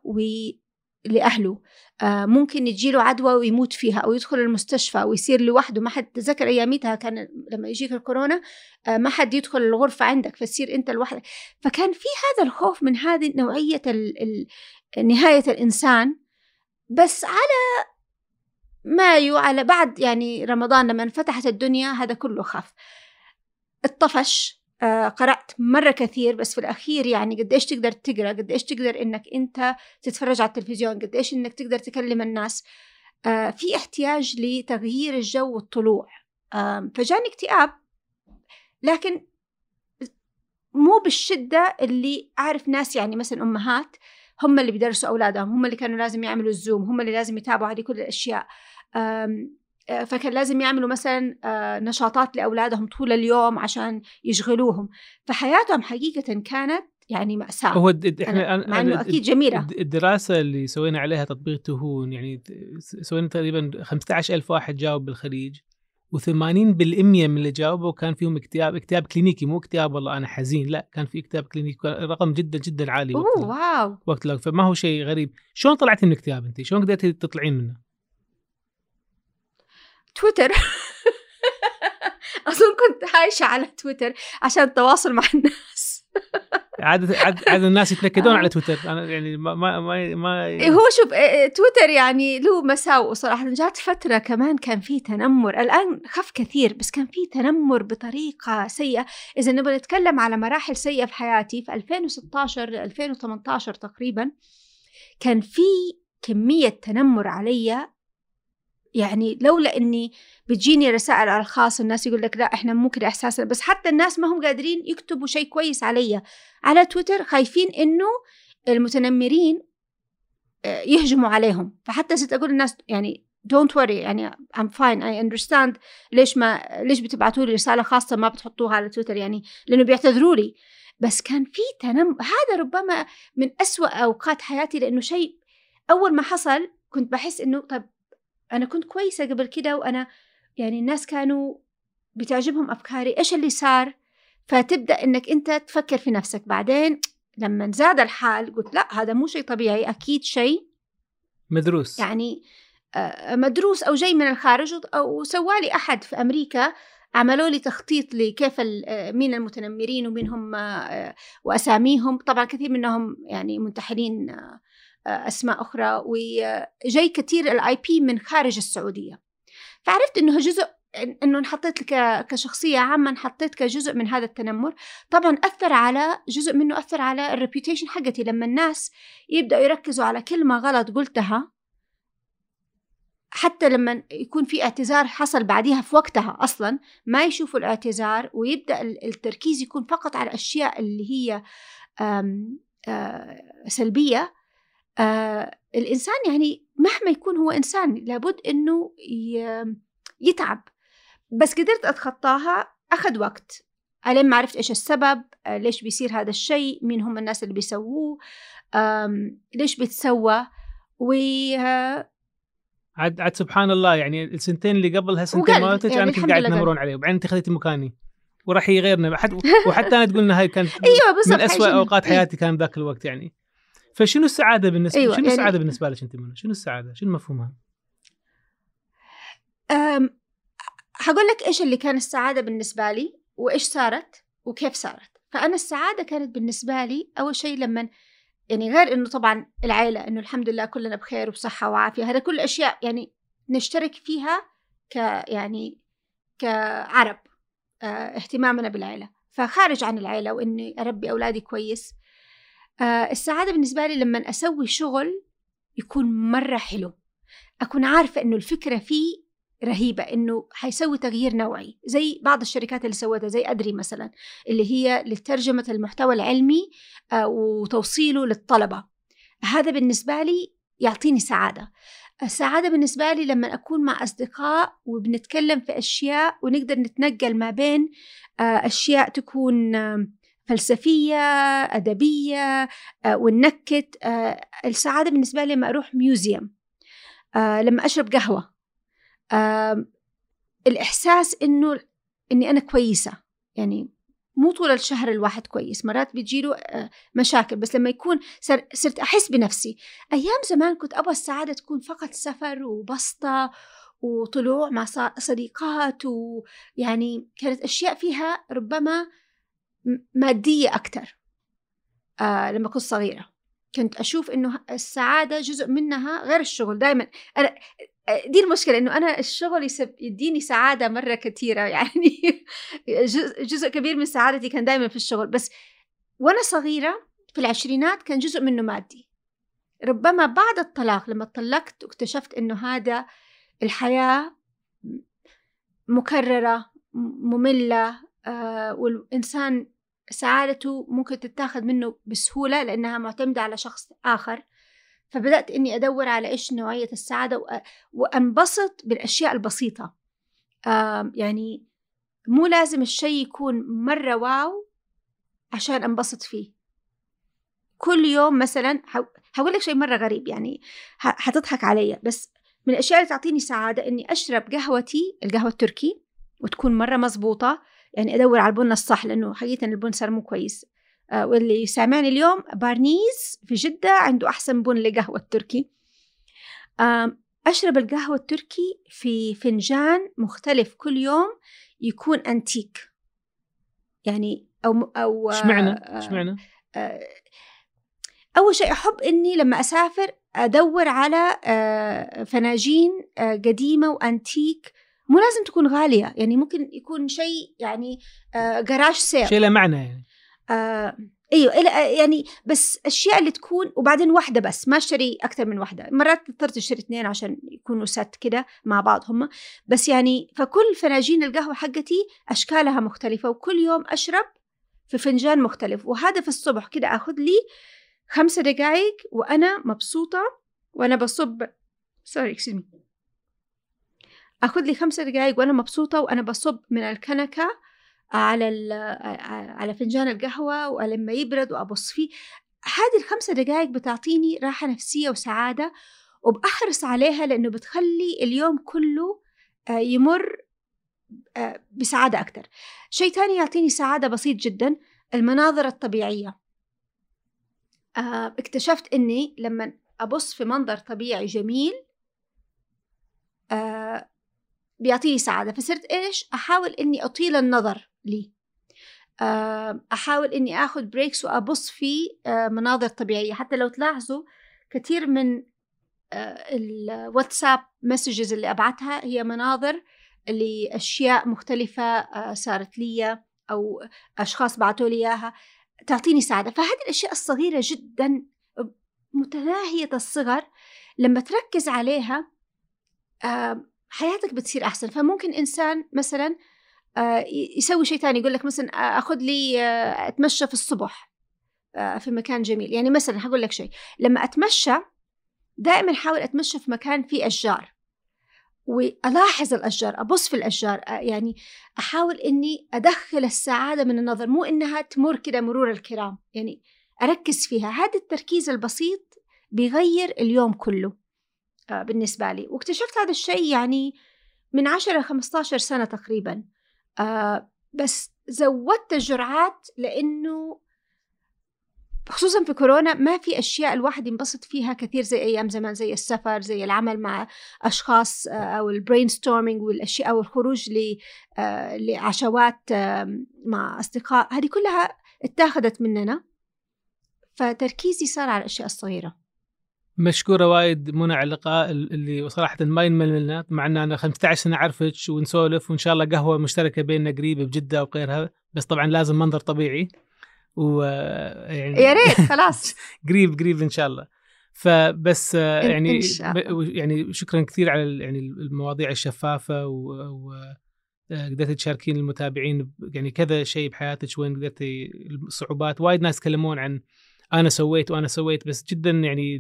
لأهله. آه ممكن يجيله عدوى ويموت فيها أو يدخل المستشفى ويصير لوحده ما حد تذكر أياميتها كان لما يجيك الكورونا آه ما حد يدخل الغرفة عندك فتصير أنت لوحدك. فكان في هذا الخوف من هذه نوعية ال ال نهاية الإنسان بس على مايو على بعد يعني رمضان لما انفتحت الدنيا هذا كله خف الطفش آه قرأت مرة كثير بس في الأخير يعني قد إيش تقدر تقرأ قد إيش تقدر إنك أنت تتفرج على التلفزيون قد إيش إنك تقدر تكلم الناس. آه في احتياج لتغيير الجو والطلوع. آه فجاني اكتئاب لكن مو بالشدة اللي أعرف ناس يعني مثلا أمهات هم اللي بيدرسوا أولادهم هم اللي كانوا لازم يعملوا الزوم هم اللي لازم يتابعوا هذه كل الأشياء. آه، فكان لازم يعملوا مثلا آه، نشاطات لأولادهم طول اليوم عشان يشغلوهم. فحياتهم حقيقة كانت يعني مأساة. هو إحنا مع إنه أكيد جميلة. الدراسة اللي سوينا عليها تطبيق تهون يعني سوينا تقريبا 15000 واحد جاوب بالخليج و80% من اللي جاوبوا كان فيهم اكتئاب اكتئاب كلينيكي مو اكتئاب والله أنا حزين لا كان في اكتئاب كلينيكي رقم جدا جدا عالي وقت اوه واو. وقت فما هو شيء غريب. شلون طلعتي من الاكتئاب انت؟ شلون قدرتي تطلعين منه؟ تويتر. أظن كنت عايشة على تويتر عشان التواصل مع الناس. عادة عادة الناس يتنكدون على تويتر. أنا يعني ما ما ما, ما إيه، هو شوف إيه، إيه، تويتر يعني له مساوئ صراحة. جات فترة كمان كان في تنمر. الآن خف كثير بس كان في تنمر بطريقة سيئة. إذا نبغى نتكلم على مراحل سيئة في حياتي في 2016 2018 تقريبا كان في كمية تنمر علي يعني لولا إني بتجيني رسائل على الخاص الناس يقول لك لا إحنا كده إحساسنا. بس حتى الناس ما هم قادرين يكتبوا شيء كويس علي. على تويتر خايفين إنه المتنمرين آه، يهجموا عليهم. فحتى ست أقول للناس يعني دونت وري يعني I'm fine I understand ليش ما ليش بتبعتوا لي رسالة خاصة ما بتحطوها على تويتر؟ يعني لأنه بيعتذروا لي بس كان في تنم هذا ربما من أسوأ أوقات حياتي لأنه شيء أول ما حصل كنت بحس إنه طب أنا كنت كويسة قبل كده وأنا يعني الناس كانوا بتعجبهم أفكاري إيش اللي صار؟ فتبدأ إنك أنت تفكر في نفسك. بعدين لما زاد الحال قلت لا هذا مو شيء طبيعي أكيد شيء مدروس. يعني آه، مدروس أو جاي من الخارج أو سوالي أحد في أمريكا عملوا لي تخطيط لكيف آه، مين المتنمرين ومين هم آه، وأساميهم. طبعا كثير منهم يعني منتحلين أسماء أخرى وجاي كثير ال IP من خارج السعودية. فعرفت إنه جزء إنه انحطيت كشخصية عامة انحطيت كجزء من هذا التنمر. طبعا أثر على جزء منه أثر على ال reputation حقتي. لما الناس يبدأوا يركزوا على كلمة غلط قلتها حتى لما يكون في اعتذار حصل بعديها في وقتها أصلا ما يشوفوا الاعتذار ويبدأ التركيز يكون فقط على الأشياء اللي هي آم سلبية. آه الإنسان يعني مهما يكون هو إنسان لابد إنه يتعب. بس قدرت أتخطاها أخذ وقت. ألين ما عرفت إيش السبب آه ليش بيصير هذا الشيء مين هم الناس اللي بيسووه ليش بيتسوى و عاد عاد سبحان الله يعني السنتين اللي قبلها سنتين مالتك يعني أنا كنت قاعد تنمرون عليه وبعدين انت خذيتي مكاني. وراح يغيرنا وحتى أنا تقول هاي كانت أيوه من اسوء أوقات حياتي كان ذاك الوقت يعني. فشنو السعادة بالنسبة أيوة شنو يعني السعادة بالنسبة لك أنت منى؟ شنو السعادة؟ شنو مفهومها؟ أم حقول لك إيش اللي كان السعادة بالنسبة لي وإيش صارت وكيف صارت فأنا السعادة كانت بالنسبة لي أول شيء لما يعني غير إنه طبعا العيلة إنه الحمد لله كلنا بخير وبصحة وعافية هذا كل أشياء يعني نشترك فيها ك يعني كعرب آه اهتمامنا بالعيلة فخارج عن العيلة وإني أربي أولادي كويس آه السعادة بالنسبة لي لما أسوي شغل يكون مرة حلو. أكون عارفة إنه الفكرة فيه رهيبة إنه حيسوي تغيير نوعي زي بعض الشركات اللي سوتها زي أدري مثلا اللي هي لترجمة المحتوى العلمي آه وتوصيله للطلبة. هذا بالنسبة لي يعطيني سعادة. السعادة بالنسبة لي لما أكون مع أصدقاء وبنتكلم في أشياء ونقدر نتنقل ما بين آه، أشياء تكون فلسفية أدبية آه، ونكت آه، السعادة بالنسبة لي لما أروح ميوزيوم آه، لما أشرب قهوة الإحساس إنه إني أنا كويسة يعني مو طول الشهر الواحد كويس مرات بيجيله مشاكل بس لما يكون صرت أحس بنفسي. أيام زمان كنت أبغى السعادة تكون فقط سفر وبسطة وطلوع مع صديقات ويعني كانت أشياء فيها ربما مادية أكتر. آه لما كنت صغيرة. كنت أشوف إنه السعادة جزء منها غير الشغل. دائما أنا دي المشكلة إنه أنا الشغل يديني سعادة مرة كثيرة يعني جزء كبير من سعادتي كان دائما في الشغل. بس وأنا صغيرة في العشرينات كان جزء منه مادي. ربما بعد الطلاق لما طلقت واكتشفت إنه هذا الحياة مكررة مملة. آه والإنسان سعادته ممكن تتاخذ منه بسهولة لأنها معتمدة على شخص آخر. فبدأت إني أدور على إيش نوعية السعادة وأنبسط بالأشياء البسيطة. يعني مو لازم الشيء يكون مرة واو عشان أنبسط فيه. كل يوم مثلا هقول لك شيء مرة غريب يعني حتضحك علي بس من الأشياء اللي تعطيني سعادة إني أشرب قهوتي القهوة التركي وتكون مرة مزبوطة يعني أدور على البن الصح لأنه حقيقة البن صار مو كويس. آه واللي يسامعني اليوم بارنيز في جدة عنده أحسن بن لقهوة التركي آه أشرب القهوة التركي في فنجان مختلف كل يوم يكون أنتيك. يعني أو أو اشمعنى اشمعنى آه، أول شيء أحب إني لما أسافر أدور على آه، فناجين آه، قديمة وأنتيك مو لازم تكون غالية يعني ممكن يكون شيء يعني جراج سير شيء له معنى يعني. آه أيوه يعني بس أشياء اللي تكون وبعدين واحدة بس ما أشتري أكثر من واحدة. مرات اضطرت أشتري اثنين عشان يكونوا ست كده مع بعض هم بس يعني فكل فناجين القهوة حقتي أشكالها مختلفة وكل يوم أشرب في فنجان مختلف. وهذا في الصبح كده آخذ لي خمسة دقائق وأنا مبسوطة وأنا بصب سوري اكسكيوز آخذ لي خمسة دقائق وأنا مبسوطة وأنا بصب من الكنكة على على فنجان القهوة ولما يبرد وأبص فيه. هذه الخمسة دقائق بتعطيني راحة نفسية وسعادة وبأحرص عليها لأنه بتخلي اليوم كله آه، يمر آه، بسعادة أكثر شيء تاني يعطيني سعادة بسيط جدا المناظر الطبيعية. آه، اكتشفت أني لما أبص في منظر طبيعي جميل بيعطيني سعادة. فصرت إيش؟ أحاول إني أطيل النظر لي. أحاول إني أخذ breaks وأبص في مناظر طبيعية. حتى لو تلاحظوا كثير من الواتساب messages اللي أبعتها هي مناظر لأشياء مختلفة صارت لي أو أشخاص بعثوا لي إياها. تعطيني سعادة. فهذه الأشياء الصغيرة جدا متناهية الصغر. لما تركز عليها حياتك بتصير أحسن. فممكن إنسان مثلا آه، يسوي شيء ثاني يقول لك مثلا آه، أخذ لي آه، أتمشى في الصبح في مكان جميل. يعني مثلا حقول لك شيء لما أتمشى دائما حاول أتمشى في مكان فيه أشجار. وألاحظ الأشجار أبص في الأشجار يعني أحاول إني أدخل السعادة من النظر. مو إنها تمر كده مرور الكرام يعني أركز فيها. هذا التركيز البسيط بيغير اليوم كله. بالنسبة لي. واكتشفت هذا الشيء يعني من عشرة خمسة سنة تقريبا. آه، بس زودت الجرعات لأنه خصوصا في كورونا ما في أشياء الواحد ينبسط فيها كثير زي أيام زمان زي السفر زي العمل مع أشخاص آه، أو ال brainstorming والأشياء أو الخروج لعشوات مع أصدقاء. هذه كلها اتاخذت مننا. فتركيزي صار على الأشياء الصغيرة. مشكورة وايد منى على اللقاء اللي صراحة ما ينمل منا مع إن أنا 15 سنة أعرفك ونسولف وإن شاء الله قهوة مشتركة بيننا قريبة بجدة وغيرها بس طبعا لازم منظر طبيعي. و يعني يا ريت خلاص. قريب قريب إن شاء الله. فبس يعني يعني شكرا كثير على يعني المواضيع الشفافة و, قدرتي تشاركين المتابعين يعني كذا شيء بحياتك وين قدرتي الصعوبات. وايد ناس يتكلمون عن أنا سويت وأنا سويت بس جدا يعني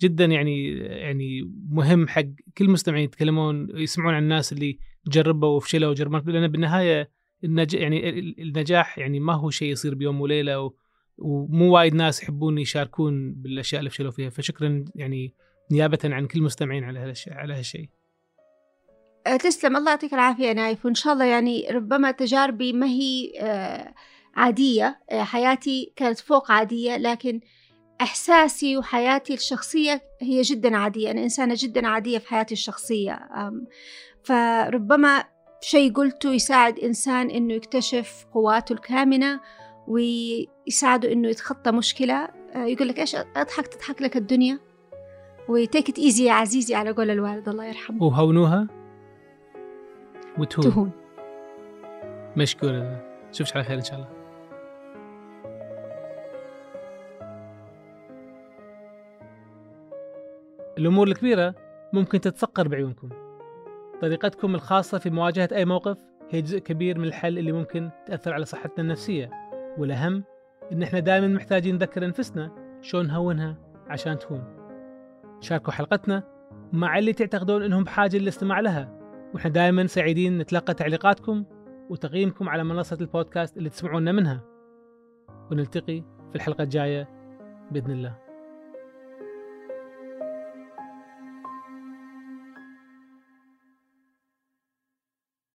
جدا يعني يعني مهم حق كل المستمعين يتكلمون يسمعون عن الناس اللي جربوا وفشلوا وجربوا لأن بالنهاية النجاح يعني النجاح يعني ما هو شيء يصير بيوم وليلة و ومو وايد ناس يحبون يشاركون بالأشياء اللي فشلوا فيها. فشكرا يعني نيابه عن كل المستمعين على هالشيء على هالشيء. أه، تسلم. الله يعطيك العافية نايف. وإن شاء الله يعني ربما تجاربي ما هي أه عادية آه، حياتي كانت فوق عادية لكن إحساسي وحياتي الشخصية هي جدا عادية. أنا إنسانة جدا عادية في حياتي الشخصية. فربما شيء قلته يساعد إنسان إنه يكتشف قواته الكامنة ويساعده إنه يتخطى مشكلة. آه، يقول لك إيش أضحك تضحك لك الدنيا. وتيك ات ايزي يا عزيزي على قول الوالد الله يرحمه. وهونوها؟ وتهون. تهون. مشكورة. نشوفك على خير إن شاء الله. الأمور الكبيرة ممكن تتصقر بعيونكم. طريقتكم الخاصة في مواجهة أي موقف هي جزء كبير من الحل اللي ممكن تأثر على صحتنا النفسية. والأهم إن إحنا دائما محتاجين نذكر أنفسنا شلون نهونها عشان تهون. شاركوا حلقتنا مع اللي تعتقدون إنهم بحاجة للاستماع لها. وإحنا دائما سعيدين نتلقى تعليقاتكم وتقييمكم على منصة البودكاست اللي تسمعونا منها. ونلتقي في الحلقة الجاية بإذن الله.